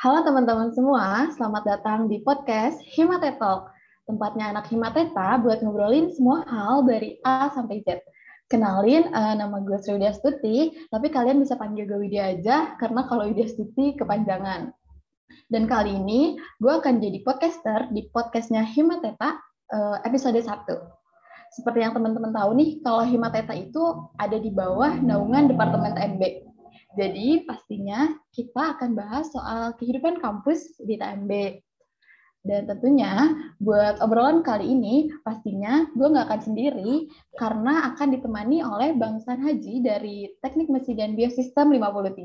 Halo teman-teman semua, selamat datang di podcast Himate Talk, tempatnya anak Himateta buat ngobrolin semua hal dari A sampai Z. Kenalin, uh, nama gue Sri Widya Stuti, tapi kalian bisa panggil gue Widya aja, karena kalau Widya Stuti kepanjangan. Dan kali ini, gue akan jadi podcaster di podcastnya Himateta uh, episode 1. Seperti yang teman-teman tahu nih, kalau Himateta itu ada di bawah naungan Departemen TMB. Jadi pastinya kita akan bahas soal kehidupan kampus di TMB. Dan tentunya buat obrolan kali ini pastinya gue nggak akan sendiri karena akan ditemani oleh Bang San Haji dari Teknik Mesin dan Biosistem 53.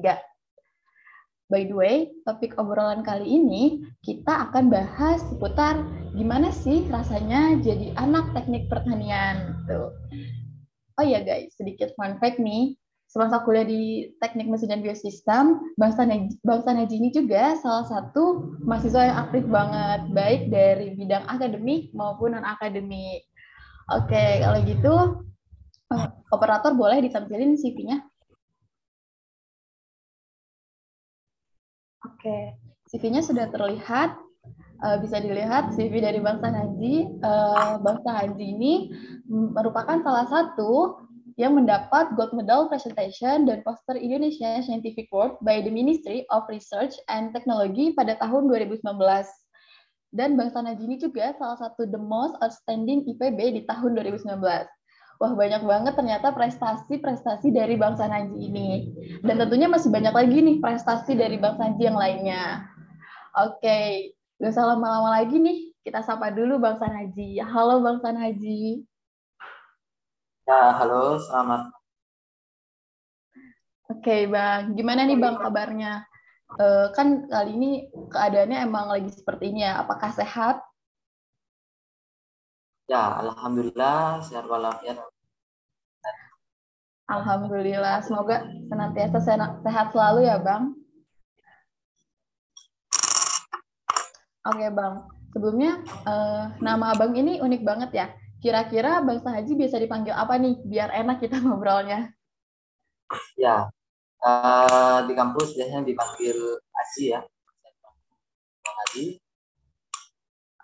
By the way, topik obrolan kali ini kita akan bahas seputar gimana sih rasanya jadi anak teknik pertanian. Tuh. Oh iya guys, sedikit fun fact nih semasa kuliah di Teknik Mesin dan Biosistem, Bang Sanaji, ini juga salah satu mahasiswa yang aktif banget, baik dari bidang akademik maupun non-akademik. Oke, kalau gitu, eh, operator boleh ditampilin CV-nya? Oke, CV-nya sudah terlihat. Uh, bisa dilihat CV dari Bang Sanaji. Uh, Bang Sanaji ini merupakan salah satu yang mendapat Gold Medal Presentation dan Poster Indonesia Scientific Award by the Ministry of Research and Technology pada tahun 2019. Dan Bang Sanajini juga salah satu the most outstanding IPB di tahun 2019. Wah banyak banget ternyata prestasi-prestasi dari Bang Sanaji ini. Dan tentunya masih banyak lagi nih prestasi dari Bang Sanji yang lainnya. Oke, gak usah lama-lama lagi nih. Kita sapa dulu Bang Sanaji. Halo Bang Sanaji. Ya, halo, selamat. Oke, Bang. Gimana nih, Bang, kabarnya? Uh, kan kali ini keadaannya emang lagi seperti ini ya. Apakah sehat? Ya, Alhamdulillah, sehat walafiat. Alhamdulillah, semoga senantiasa sehat selalu ya, Bang. Oke, Bang. Sebelumnya, uh, nama Abang ini unik banget ya Kira-kira Bang Haji bisa dipanggil apa nih biar enak kita ngobrolnya? Ya, uh, di kampus biasanya dipanggil Haji ya. Bang Haji.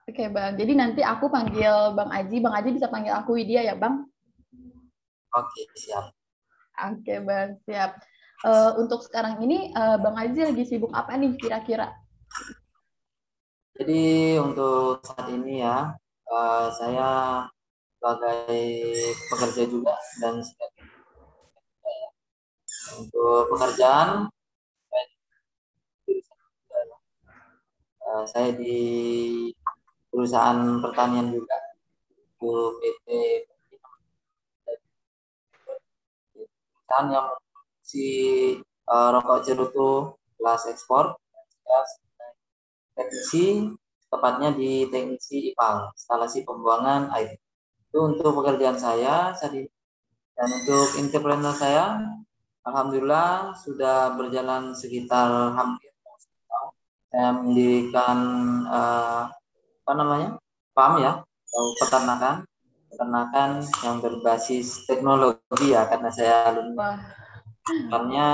Oke Bang, jadi nanti aku panggil Bang Aji, Bang Aji bisa panggil aku Widya ya Bang? Oke, siap. Oke Bang, siap. Uh, untuk sekarang ini uh, Bang Aji lagi sibuk apa nih kira-kira? Jadi untuk saat ini ya, uh, saya sebagai pekerja juga dan sebagai untuk pekerjaan saya di perusahaan pertanian juga itu PT. Perusahaan yang si uh, rokok cerutu kelas ekspor teknisi tepatnya di teknisi IPAL instalasi pembuangan air itu untuk pekerjaan saya saat ini. Dan untuk entrepreneur saya, Alhamdulillah sudah berjalan sekitar hampir saya mendirikan uh, apa namanya farm ya atau peternakan. Peternakan yang berbasis teknologi ya karena saya alumni. Karena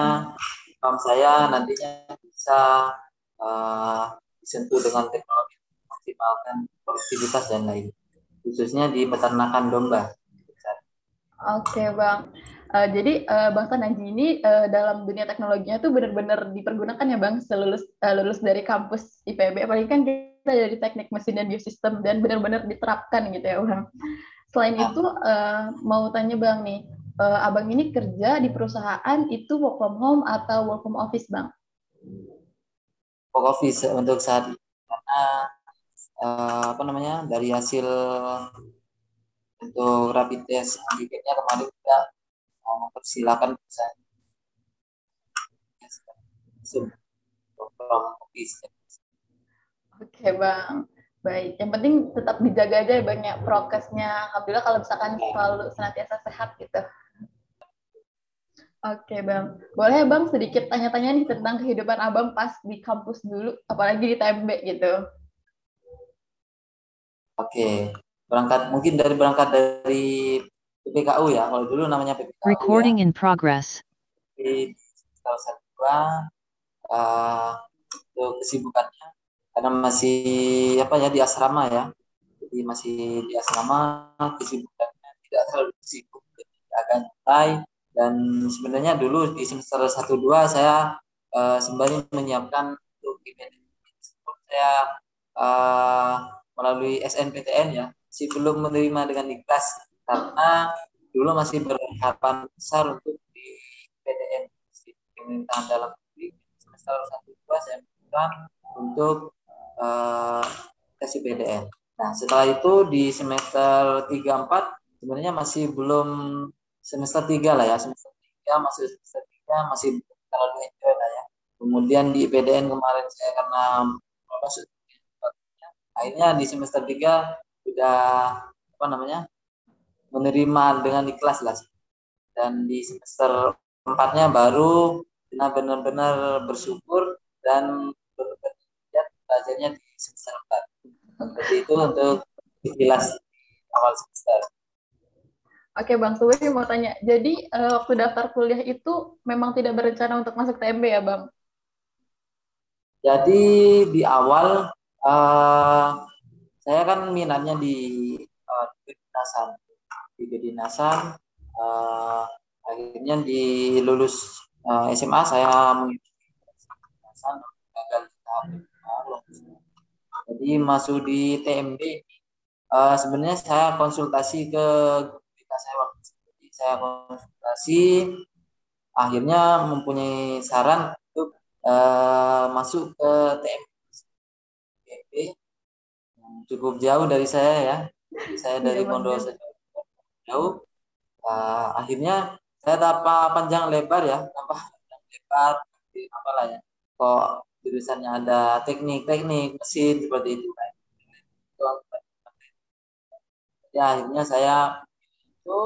farm saya nantinya bisa uh, disentuh dengan teknologi maksimalkan produktivitas dan lain khususnya di peternakan domba. Oke bang, uh, jadi uh, bang Tanaji ini uh, dalam dunia teknologinya tuh benar-benar dipergunakan ya bang, selulus uh, lulus dari kampus IPB, apalagi kan kita dari teknik mesin dan biosistem dan benar-benar diterapkan gitu ya bang. Selain itu uh, mau tanya bang nih, uh, abang ini kerja di perusahaan itu work from home atau work from office bang? Work office untuk saat ini karena uh, apa namanya dari hasil untuk rapid test antigennya kemarin kita uh, mempersilakan bisa Oke bang, baik. Yang penting tetap dijaga aja ya bang ya prokesnya. Alhamdulillah kalau misalkan selalu senantiasa sehat gitu. Oke bang, boleh bang sedikit tanya-tanya nih tentang kehidupan abang pas di kampus dulu, apalagi di TMB gitu. Oke, berangkat mungkin dari berangkat dari PPKU ya. Kalau dulu namanya PPKU. Ya. Recording ya. in progress. Di salah satu uh, untuk kesibukannya karena masih apa ya di asrama ya jadi masih di asrama kesibukannya tidak terlalu sibuk jadi agak santai dan sebenarnya dulu di semester 1 2 saya uh, sembari menyiapkan untuk saya uh, melalui SNPTN ya masih belum menerima dengan ikhlas karena dulu masih berharapan besar untuk di PTN di pemerintahan dalam negeri semester satu dua saya minta untuk uh, tes PTN. Nah setelah itu di semester tiga empat sebenarnya masih belum semester tiga lah ya semester tiga masih semester tiga masih terlalu enjoy lah ya. Kemudian di PDN kemarin saya karena masuk akhirnya di semester tiga sudah apa namanya menerima dengan ikhlas lah. Dan di semester empatnya baru benar-benar bersyukur dan belajarnya di semester empat. Seperti itu untuk ikhlas awal semester. Oke Bang Suwi mau tanya, jadi uh, waktu daftar kuliah itu memang tidak berencana untuk masuk TMB ya Bang? Jadi di awal uh, saya kan minatnya di uh, di kedinasan uh, akhirnya di lulus uh, eh, SMA saya kedinasan gagal jadi masuk di TMB uh, sebenarnya saya konsultasi ke kita saya waktu itu. Saya konsultasi akhirnya mempunyai saran untuk uh, masuk ke TMB cukup jauh dari saya ya. Saya dari iya, Pondok jauh. Uh, akhirnya saya dapat panjang lebar ya tambah panjang lebar apalah ya. Kok jurusannya ada teknik-teknik mesin seperti itu. Kan ya akhirnya saya itu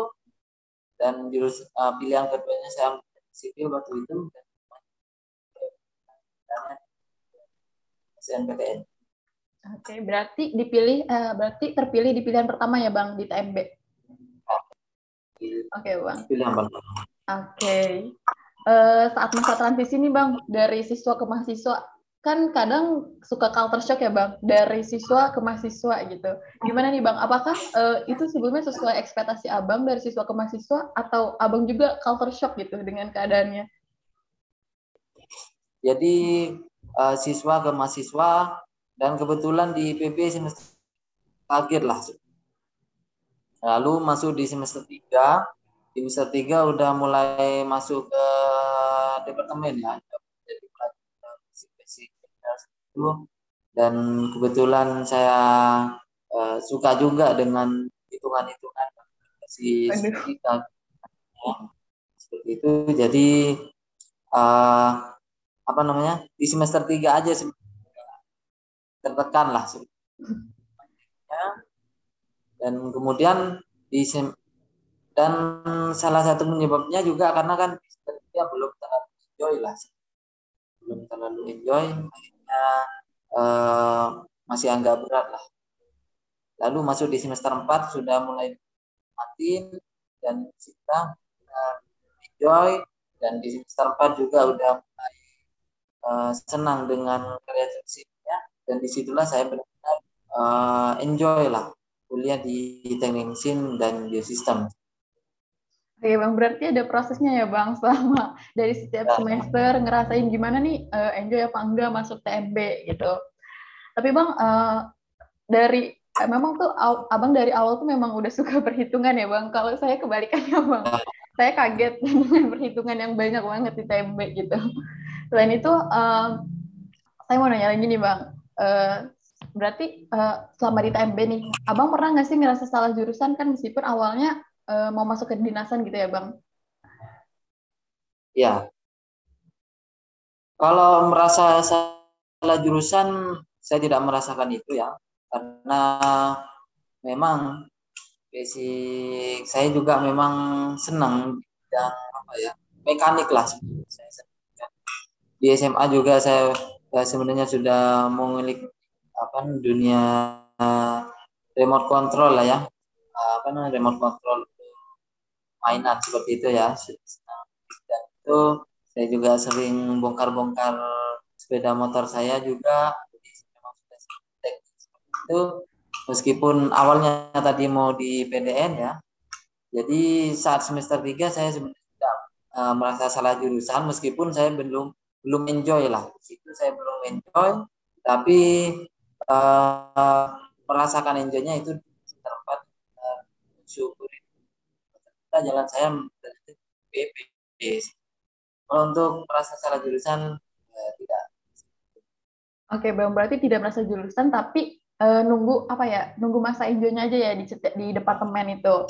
dan jurus uh, pilihan keduanya saya sipil waktu itu. Dan SNPTN. Oke, berarti dipilih uh, berarti terpilih di pilihan pertama ya Bang di TMB. Oke, okay, Bang. Oke. Okay. Uh, saat masa transisi nih, Bang, dari siswa ke mahasiswa, kan kadang suka culture shock ya, Bang, dari siswa ke mahasiswa gitu. Gimana nih, Bang? Apakah uh, itu sebelumnya sesuai ekspektasi Abang dari siswa ke mahasiswa atau Abang juga culture shock gitu dengan keadaannya? Jadi uh, siswa ke mahasiswa dan kebetulan di IPB semester kaget lah. Lalu masuk di semester 3. Di semester 3 udah mulai masuk ke departemen ya. Jadi dan kebetulan saya uh, suka juga dengan hitungan-hitungan si kita seperti itu. Jadi uh, apa namanya di semester 3 aja tertekan lah dan kemudian di dan salah satu penyebabnya juga karena kan dia belum terlalu enjoy lah. Belum terlalu enjoy akhirnya eh, masih agak berat lah. Lalu masuk di semester 4 sudah mulai matiin dan kita uh, enjoy. Dan di semester 4 juga udah mulai uh, senang dengan karya ya dan di situlah saya benar-benar uh, enjoy lah kuliah di teknik mesin dan biosistem. Oke Bang, berarti ada prosesnya ya Bang selama dari setiap ya. semester ngerasain gimana nih uh, enjoy apa enggak masuk TMB gitu. Tapi Bang, uh, dari memang tuh Abang dari awal tuh memang udah suka perhitungan ya Bang. Kalau saya kebalikannya Bang. Ya. Saya kaget dengan perhitungan yang banyak banget di TMB gitu. Selain itu, uh, saya mau nanya lagi nih Bang. Uh, berarti uh, selama di TMB nih, abang pernah nggak sih ngerasa salah jurusan kan meskipun awalnya uh, mau masuk ke dinasan gitu ya bang? Ya. Kalau merasa salah jurusan, saya tidak merasakan itu ya, karena memang basic saya juga memang senang dan apa ya mekanik lah di SMA juga saya, saya sebenarnya sudah mengulik apa dunia remote control lah ya. Apa namanya remote control mainan seperti itu ya. Dan itu saya juga sering bongkar-bongkar sepeda motor saya juga. Itu meskipun awalnya tadi mau di PDN ya. Jadi saat semester 3 saya sebenarnya uh, merasa salah jurusan meskipun saya belum belum enjoy lah itu saya belum enjoy tapi uh, merasakan enjoynya itu tempat uh, syukuri jalan saya BP kalau untuk merasa salah jurusan ya, tidak Oke, Bang. Berarti tidak merasa jurusan, tapi uh, nunggu apa ya? Nunggu masa enjoy-nya aja ya di di departemen itu.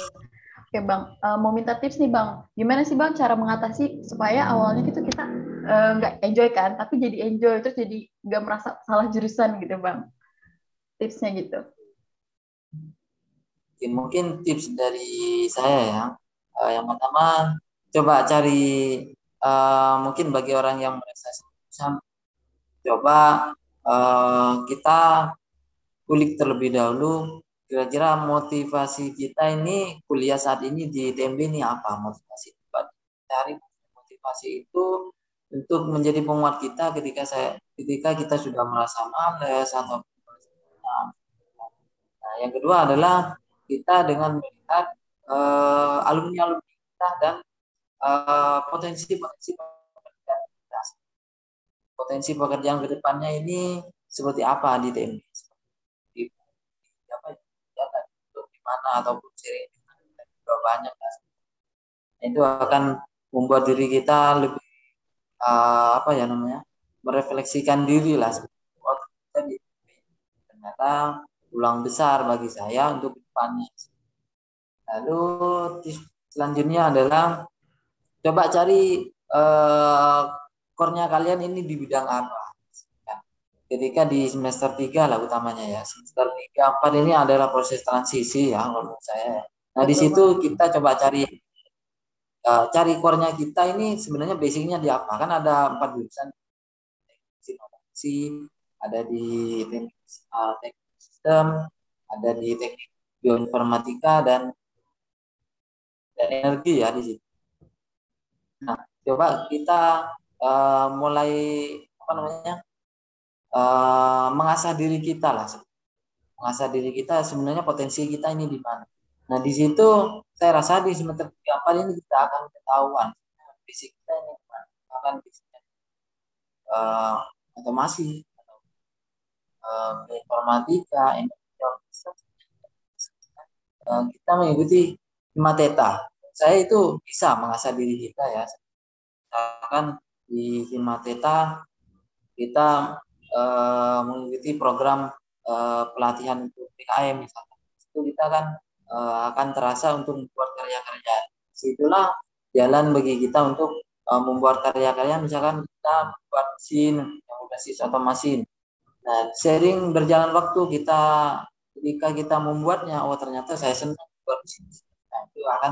Oke, Bang. Uh, mau minta tips nih, Bang. Gimana sih, Bang, cara mengatasi supaya awalnya gitu kita eh, nggak uh, enjoy kan, tapi jadi enjoy terus jadi nggak merasa salah jurusan gitu, Bang. Tipsnya gitu. Mungkin tips dari saya ya. Uh, yang pertama, coba cari uh, mungkin bagi orang yang merasa susah, coba uh, kita kulik terlebih dahulu kira-kira motivasi kita ini kuliah saat ini di TMB ini apa motivasi cari motivasi itu untuk menjadi penguat kita ketika saya ketika kita sudah merasa males atau nah yang kedua adalah kita dengan melihat uh, eh, alumni alumni kita dan uh, potensi potensi potensi pekerjaan ke depannya ini seperti apa di TMB di, apa di mana ataupun sharing juga banyak itu akan membuat diri kita lebih uh, apa ya namanya merefleksikan diri lah oh, ternyata ulang besar bagi saya untuk depannya. Lalu selanjutnya adalah coba cari uh, core kalian ini di bidang apa? Ketika di semester 3 lah utamanya ya. Semester 3 4 ini adalah proses transisi ya menurut saya. Nah di situ kita coba cari uh, cari core kita ini sebenarnya basicnya di apa? Kan ada empat jurusan. Teknik ada di teknik, uh, teknik sistem ada di teknik bioinformatika dan dan energi ya di situ. Nah coba kita uh, mulai apa namanya uh, mengasah diri kita lah. Mengasah diri kita sebenarnya potensi kita ini di mana. Nah di situ saya rasa di semester tiga empat ini kita akan ketahuan fisik kita ini akan fisiknya uh, otomasi atau uh, informatika uh, kita mengikuti mateta saya itu bisa mengasah diri kita ya. Misalkan di Himateta kita uh, mengikuti program pelatihan untuk PKM misalnya itu kita kan uh, akan terasa untuk membuat karya-karya. Situlah jalan bagi kita untuk uh, membuat karya-karya misalkan kita membuat mesin yang berbasis otomasi nah sering berjalan waktu kita ketika kita membuatnya oh ternyata saya senang buat mesin. Nah, itu akan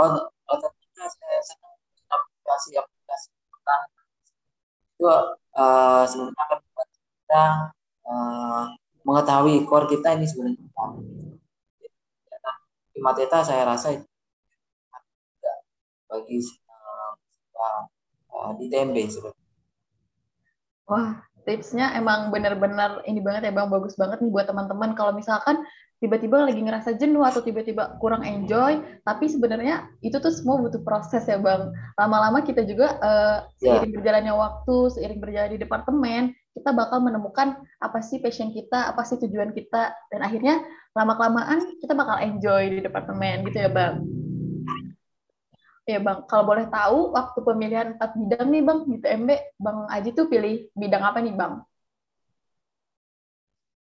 oh, oh ternyata saya senang aplikasi aplikasi itu uh, sebenarnya akan membuat kita uh, mengetahui core kita ini sebenarnya apa. Mateta saya rasa itu bagi uh, uh, di TMB sebenarnya. Wah, tipsnya emang benar-benar ini banget ya Bang, bagus banget nih buat teman-teman kalau misalkan tiba-tiba lagi ngerasa jenuh atau tiba-tiba kurang enjoy, tapi sebenarnya itu tuh semua butuh proses ya bang. Lama-lama kita juga uh, seiring yeah. berjalannya waktu, seiring berjalan di departemen, kita bakal menemukan apa sih passion kita, apa sih tujuan kita, dan akhirnya lama-kelamaan kita bakal enjoy di departemen gitu ya bang. Ya bang, kalau boleh tahu waktu pemilihan empat bidang nih bang di TMB, bang Aji tuh pilih bidang apa nih bang?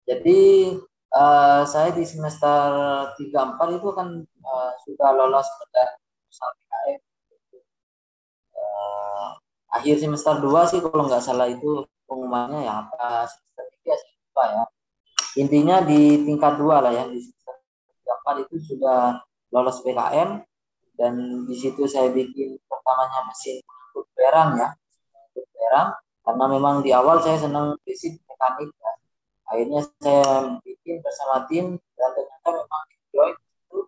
Jadi uh, saya di semester 3 4 itu kan uh, sudah lolos pada. Uh, akhir semester 2 sih kalau nggak salah itu pengumumannya ya apa semester 3 sih lupa ya. Intinya di tingkat 2 lah ya di semester 3 4 itu sudah lolos PKM dan di situ saya bikin pertamanya mesin untuk berang ya untuk berang karena memang di awal saya senang basic mekanik ya. Akhirnya saya bikin bersama tim dan ternyata memang enjoy itu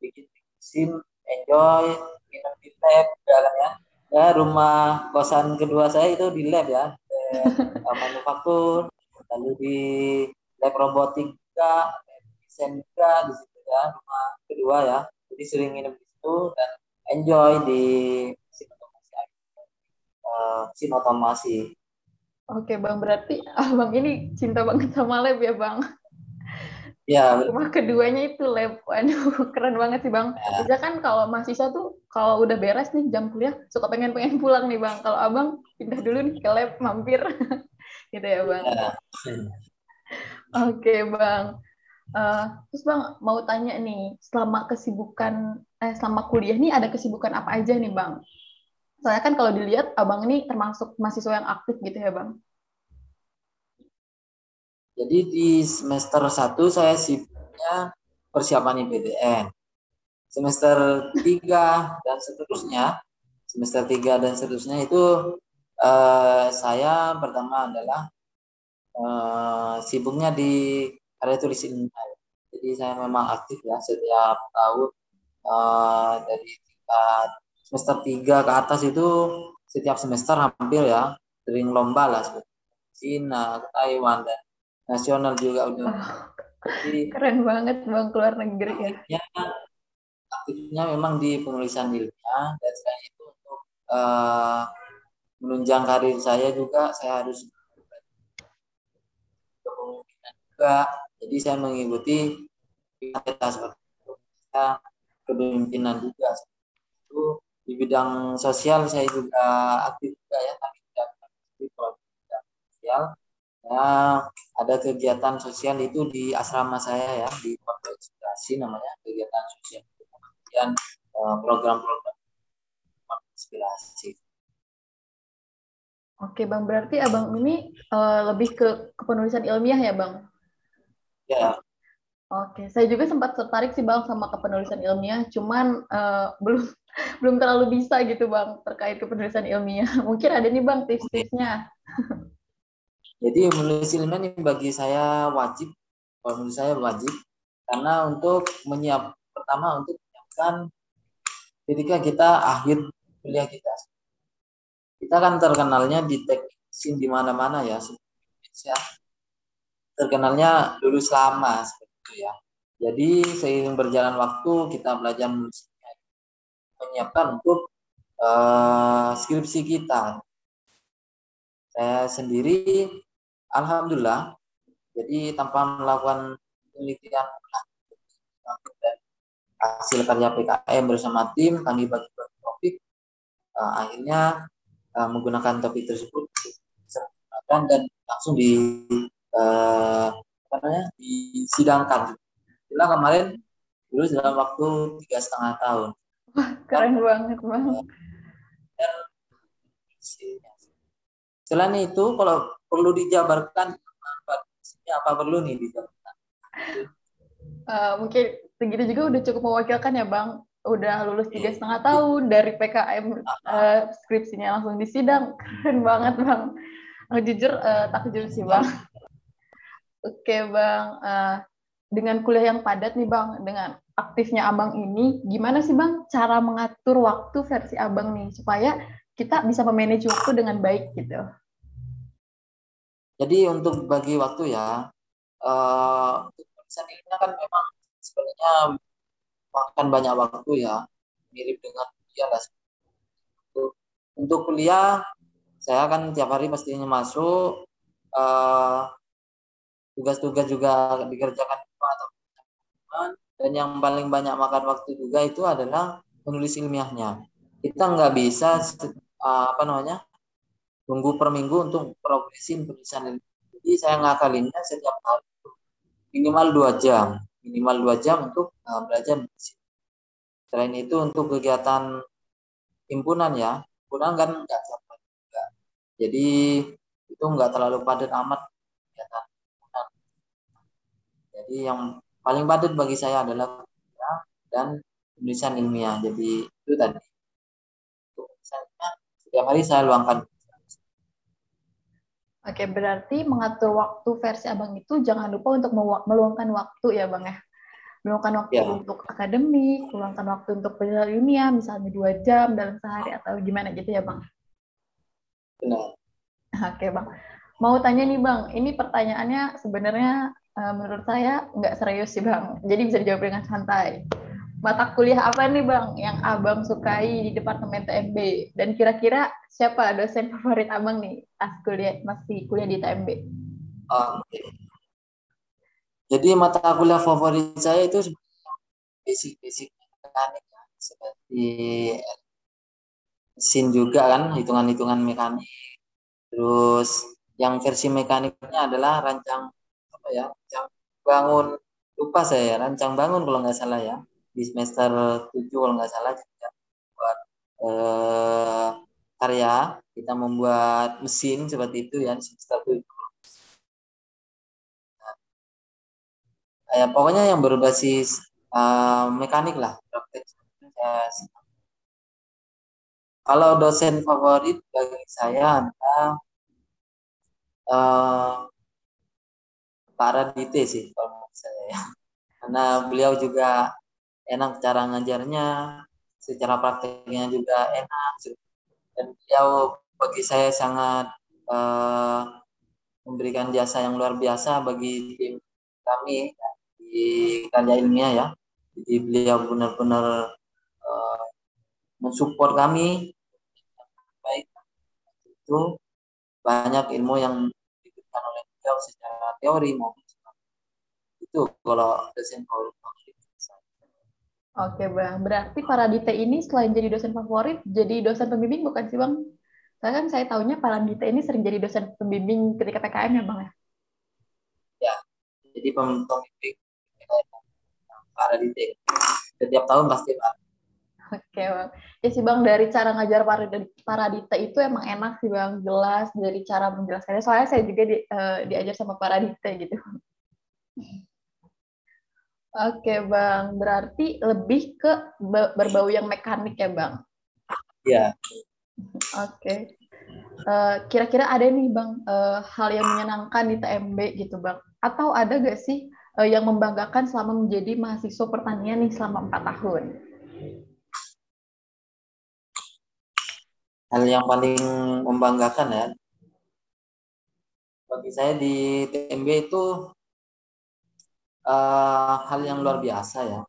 bikin sim enjoy minum di lab ya ya. Ya rumah kosan kedua saya itu di lab ya uh, manufaktur, lalu di lab robotik juga, desain juga di situ ya, rumah kedua ya. Jadi sering nginep di situ dan enjoy di mesin otomasi, uh, mesin otomasi. Oke bang, berarti abang ini cinta banget sama lab ya bang? Ya. Rumah keduanya itu lab. Waduh, keren banget sih Bang. Ya. Bisa kan kalau mahasiswa tuh kalau udah beres nih jam kuliah suka pengen-pengen pulang nih Bang. Kalau Abang pindah dulu nih ke lab mampir. gitu ya Bang. Ya. Oke Bang. Uh, terus Bang mau tanya nih, selama kesibukan eh selama kuliah nih ada kesibukan apa aja nih Bang? Soalnya kan kalau dilihat Abang ini termasuk mahasiswa yang aktif gitu ya Bang. Jadi di semester 1 saya sibuknya persiapan IPDN. Semester 3 dan seterusnya, semester 3 dan seterusnya itu eh, saya pertama adalah eh, sibuknya di karya tulis ilmiah. Jadi saya memang aktif ya setiap tahun eh, dari tingkat semester 3 ke atas itu setiap semester hampir ya sering lomba lah seperti Cina, Taiwan dan nasional juga udah. Oh, Jadi, keren banget bang keluar negeri ya. Aktifnya, aktifnya memang di penulisan ilmiah dan selain itu untuk uh, menunjang karir saya juga saya harus kepemimpinan juga. Jadi saya mengikuti kita seperti itu. Saya kepemimpinan juga. Itu di bidang sosial saya juga aktif juga ya, tapi tidak aktif kalau bidang sosial ya ada kegiatan sosial itu di asrama saya ya di Pondok Inspirasi namanya kegiatan sosial kemudian eh, program-program inspirasi. Oke bang, berarti abang ini uh, lebih ke kepenulisan ilmiah ya bang? Ya. Oke, saya juga sempat tertarik sih bang sama kepenulisan ilmiah, cuman uh, belum belum terlalu bisa gitu bang terkait kepenulisan ilmiah. Mungkin ada nih bang tips-tipsnya. Jadi menulis ilmiah ini bagi saya wajib, kalau menurut saya wajib, karena untuk menyiap pertama untuk menyiapkan ketika kita akhir kuliah kita. Kita kan terkenalnya di teknik mesin di mana-mana ya, Indonesia. Terkenalnya lulus lama seperti itu ya. Jadi seiring berjalan waktu kita belajar menyiapkan untuk uh, skripsi kita. Saya sendiri Alhamdulillah, jadi tanpa melakukan penelitian dan hasil karya PKM bersama tim, kami bagi-bagi topik, uh, akhirnya uh, menggunakan topik tersebut dan langsung di uh, apa namanya disidangkan. Itulah kemarin dulu dalam waktu tiga setengah tahun. Wah, keren banget bang. Dan, selain itu, kalau perlu dijabarkan apa perlu nih dijabarkan? Uh, mungkin segitu juga udah cukup mewakilkan ya bang. Udah lulus tiga setengah tahun dari PKM uh, eh, skripsinya langsung di sidang keren banget bang. Uh, jujur uh, takjub sih bang. Oke okay, bang. Uh, dengan kuliah yang padat nih bang dengan aktifnya abang ini gimana sih bang cara mengatur waktu versi abang nih supaya kita bisa memanage waktu dengan baik gitu jadi untuk bagi waktu ya, uh, tulisan ini kan memang sebenarnya makan banyak waktu ya, mirip dengan kuliah lah. Untuk, kuliah, saya kan tiap hari pastinya masuk, eh, tugas-tugas juga dikerjakan atau dan yang paling banyak makan waktu juga itu adalah menulis ilmiahnya. Kita nggak bisa uh, apa namanya tunggu per minggu untuk progresin tulisan ini. Jadi saya ngakalinnya setiap hari minimal dua jam, minimal dua jam untuk uh, belajar mesin. Selain itu untuk kegiatan himpunan ya, himpunan kan nggak capek juga. Jadi itu nggak terlalu padat amat kegiatan himpunan. Jadi yang paling padat bagi saya adalah dan tulisan ilmiah. Jadi itu tadi. Untuk setiap hari saya luangkan Oke, berarti mengatur waktu versi abang itu jangan lupa untuk meluangkan waktu ya bang ya. Meluangkan waktu ya. untuk akademik, meluangkan waktu untuk penelitian ilmiah, misalnya dua jam dalam sehari atau gimana gitu ya bang. Benar. Oke bang, mau tanya nih bang, ini pertanyaannya sebenarnya uh, menurut saya nggak serius sih bang, jadi bisa dijawab dengan santai. Mata kuliah apa nih bang yang abang sukai di Departemen TMB? Dan kira-kira siapa dosen favorit abang nih pas kuliah masih kuliah di TMB? Oke. Jadi mata kuliah favorit saya itu basic-basic mekanik ya. seperti mesin juga kan, hitungan-hitungan mekanik Terus yang versi mekaniknya adalah rancang apa ya? Rancang bangun lupa saya ya, rancang bangun kalau nggak salah ya. Di semester 7 kalau nggak salah juga buat eh, karya kita membuat mesin seperti itu ya semester 7. Nah, ya, pokoknya yang berbasis uh, mekanik lah kalau dosen favorit bagi saya adalah uh, Pak Radite sih kalau menurut saya ya. Karena beliau juga enak cara ngajarnya, secara prakteknya juga enak. Dan beliau bagi saya sangat uh, memberikan jasa yang luar biasa bagi tim kami di karya ilmiah ya. Jadi beliau benar-benar uh, mensupport kami itu banyak ilmu yang diberikan oleh beliau secara teori maupun itu kalau dosen favorit Oke bang, berarti para dite ini selain jadi dosen favorit, jadi dosen pembimbing bukan sih bang? Saya kan saya tahunya para dite ini sering jadi dosen pembimbing ketika PKM ya bang ya? Ya, jadi pembimbing para dite setiap tahun pasti pak Oke bang. Ya sih bang dari cara ngajar Paradita itu emang enak sih bang, jelas dari cara menjelaskannya. Soalnya saya juga di, uh, diajar sama Paradita gitu. Oke bang, berarti lebih ke berbau yang mekanik ya bang? Iya. Oke. Uh, kira-kira ada nih bang uh, hal yang menyenangkan di TMB gitu bang? Atau ada gak sih uh, yang membanggakan selama menjadi mahasiswa pertanian nih selama empat tahun? hal yang paling membanggakan ya bagi saya di TMB itu uh, hal yang luar biasa ya.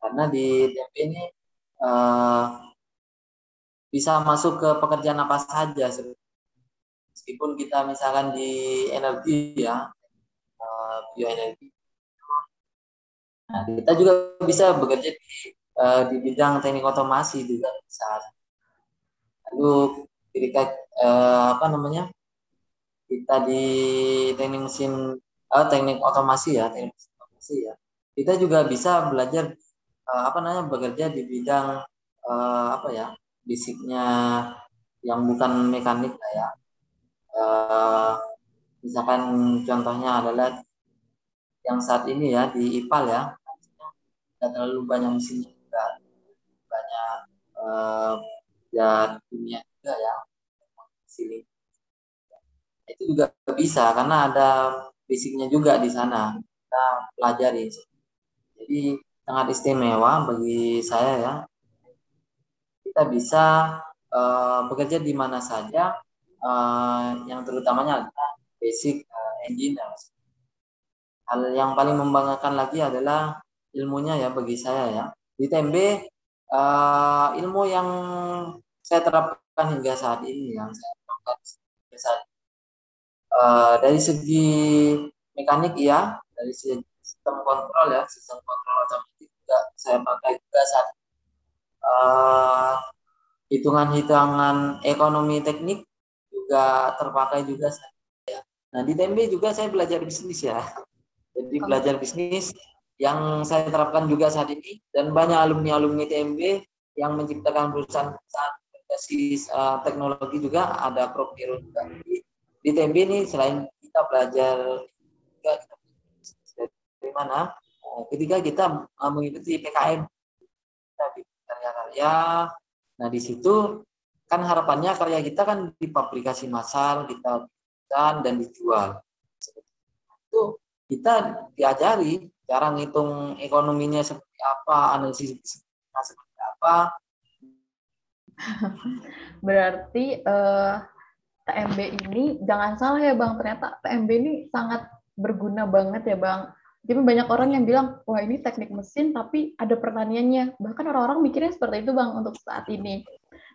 Karena di TMB ini uh, bisa masuk ke pekerjaan apa saja meskipun kita misalkan di energi ya uh, bioenergi. Nah, kita juga bisa bekerja di uh, di bidang teknik otomasi juga bisa. Lalu ketika uh, apa namanya kita di teknik mesin uh, teknik otomasi ya teknik otomasi ya. Kita juga bisa belajar uh, apa namanya bekerja di bidang uh, apa ya basicnya yang bukan mekanik lah ya. Uh, misalkan contohnya adalah yang saat ini ya di IPAL ya. Tidak terlalu banyak mesinnya uh, ya dunia juga ya sini itu juga bisa karena ada basicnya juga di sana. Kita pelajari. Jadi sangat istimewa bagi saya ya. Kita bisa uh, bekerja di mana saja uh, yang terutamanya adalah basic uh, hal yang paling membanggakan lagi adalah ilmunya ya bagi saya ya. Di TMB uh, ilmu yang saya terapkan hingga saat ini yang saya terapkan hingga saat uh, dari segi mekanik iya. Dari segi sistem kontrol ya. Sistem kontrol otomatis juga saya pakai juga saat uh, hitungan-hitungan ekonomi teknik juga terpakai juga saya. Nah di TMB juga saya belajar bisnis ya. Jadi belajar bisnis yang saya terapkan juga saat ini. Dan banyak alumni-alumni TMB yang menciptakan perusahaan-perusahaan berbasis uh, teknologi juga. Ada Profiro juga. di, di TMB ini selain kita belajar dari mana uh, ketika kita uh, mengikuti PKM kita di karya-karya. Nah di situ kan harapannya karya kita kan dipublikasi massal kita dan dijual. Itu kita diajari cara ngitung ekonominya seperti apa, analisis seperti apa. Berarti uh, eh, TMB ini jangan salah ya Bang, ternyata TMB ini sangat berguna banget ya Bang. Jadi banyak orang yang bilang, wah ini teknik mesin tapi ada pertaniannya. Bahkan orang-orang mikirnya seperti itu Bang untuk saat ini.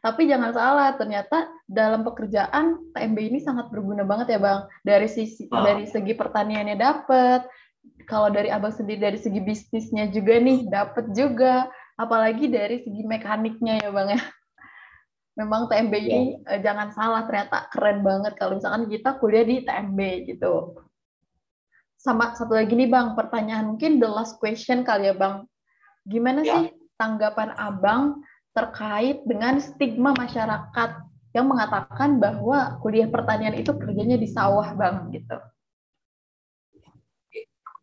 Tapi jangan salah, ternyata dalam pekerjaan TMB ini sangat berguna banget ya Bang. Dari sisi ah. dari segi pertaniannya dapat, kalau dari Abang sendiri dari segi bisnisnya juga nih dapat juga, apalagi dari segi mekaniknya ya Bang ya. Memang TMB ini yeah. eh, jangan salah ternyata keren banget kalau misalkan kita kuliah di TMB gitu. Sama satu lagi nih Bang, pertanyaan mungkin the last question kali ya Bang. Gimana yeah. sih tanggapan Abang terkait dengan stigma masyarakat yang mengatakan bahwa kuliah pertanian itu kerjanya di sawah bang gitu.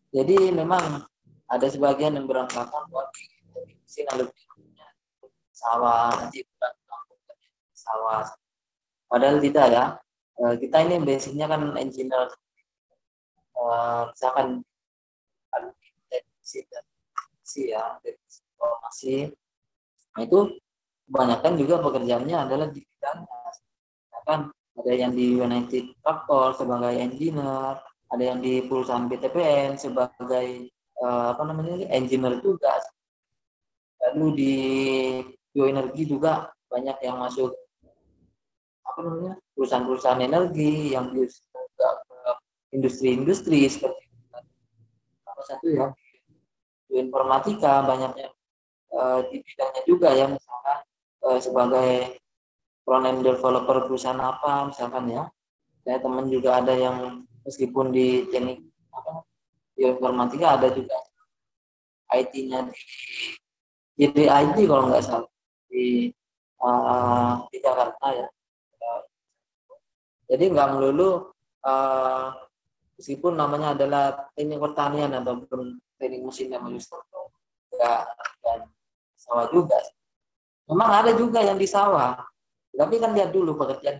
Jadi memang ada sebagian yang beranggapan bahwa lebih sawah nanti sawah. Padahal tidak ya. Eh, kita ini basicnya kan engineer. Eh, misalkan teknisi ya, informasi. Nah itu kebanyakan juga pekerjaannya adalah di bidangnya. Kan ada yang di United Tractor sebagai engineer, ada yang di perusahaan BTPN sebagai uh, apa namanya engineer juga. Lalu di bioenergi juga banyak yang masuk apa namanya perusahaan-perusahaan energi yang industri-industri seperti apa satu ya bioinformatika banyaknya uh, di bidangnya juga ya misalkan uh, sebagai front end developer perusahaan apa misalkan ya. Saya teman juga ada yang meskipun di teknik apa informatika ada juga IT-nya di jadi IT kalau nggak salah di uh, di Jakarta ya jadi nggak melulu uh, meskipun namanya adalah teknik pertanian ataupun teknik mesin yang nggak dan sawah juga Memang ada juga yang di sawah, tapi kan lihat dulu pekerjaan.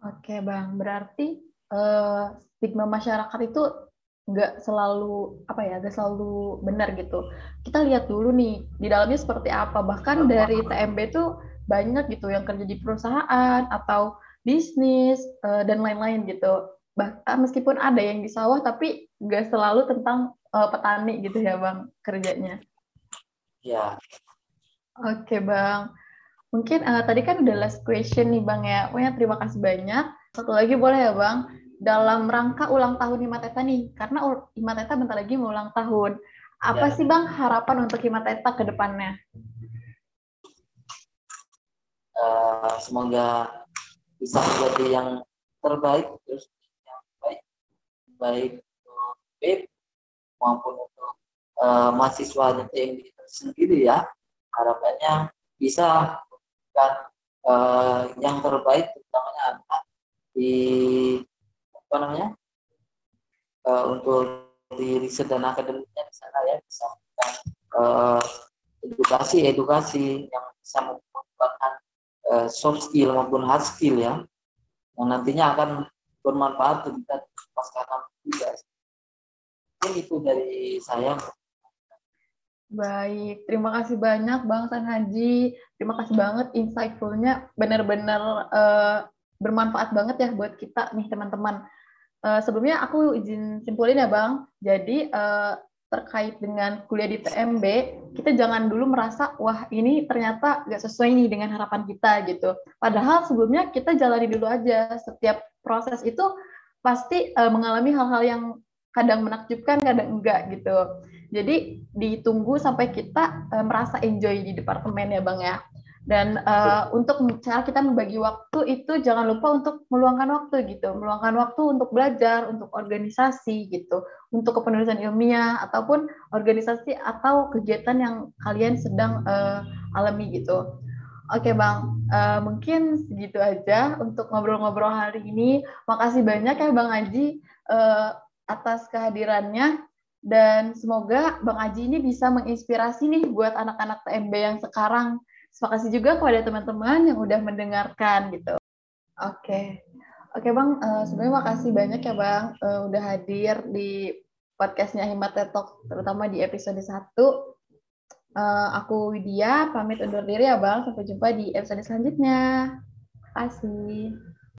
Oke bang, berarti uh, stigma masyarakat itu nggak selalu apa ya, nggak selalu benar gitu. Kita lihat dulu nih di dalamnya seperti apa. Bahkan dari TMB itu banyak gitu yang kerja di perusahaan atau bisnis uh, dan lain-lain gitu. Bahkan meskipun ada yang di sawah, tapi nggak selalu tentang uh, petani gitu ya bang kerjanya. Ya, Oke Bang, mungkin uh, tadi kan udah last question nih Bang ya. Pokoknya terima kasih banyak. Satu lagi boleh ya Bang, dalam rangka ulang tahun Himateta nih, karena Himateta bentar lagi mau ulang tahun. Apa ya. sih Bang harapan untuk Himateta ke depannya? Uh, semoga bisa menjadi yang terbaik, terus yang baik, baik untuk BIP maupun untuk uh, mahasiswa yang sendiri ya. Harapannya bisa kan uh, yang terbaik utamanya adalah di apa namanya uh, untuk di riset dan akademiknya di sana ya bisa uh, edukasi edukasi yang bisa uh, soft skill maupun hard skill ya yang nantinya akan bermanfaat ketika pasca juga. Ini itu dari saya. Baik, terima kasih banyak Bang San Haji. Terima kasih banget insightful-nya benar-benar uh, bermanfaat banget ya buat kita nih teman-teman. Uh, sebelumnya aku izin simpulin ya Bang. Jadi uh, terkait dengan kuliah di TMB, kita jangan dulu merasa wah ini ternyata gak sesuai nih dengan harapan kita gitu. Padahal sebelumnya kita jalani dulu aja. Setiap proses itu pasti uh, mengalami hal-hal yang kadang menakjubkan, kadang enggak gitu. Jadi ditunggu sampai kita uh, merasa enjoy di departemen ya Bang ya. Dan uh, untuk cara kita membagi waktu itu jangan lupa untuk meluangkan waktu gitu, meluangkan waktu untuk belajar, untuk organisasi gitu, untuk kepenulisan ilmiah ataupun organisasi atau kegiatan yang kalian sedang uh, alami gitu. Oke Bang, uh, mungkin segitu aja untuk ngobrol-ngobrol hari ini. Makasih banyak ya Bang Aji uh, atas kehadirannya. Dan semoga Bang Aji ini bisa menginspirasi nih buat anak-anak TMB yang sekarang. Terima kasih juga kepada teman-teman yang udah mendengarkan gitu. Oke. Okay. Oke okay, Bang, uh, sebenarnya makasih banyak ya Bang uh, udah hadir di podcastnya Himat Talk, terutama di episode 1. Uh, aku Widya, pamit undur diri ya Bang. Sampai jumpa di episode selanjutnya. Terima kasih.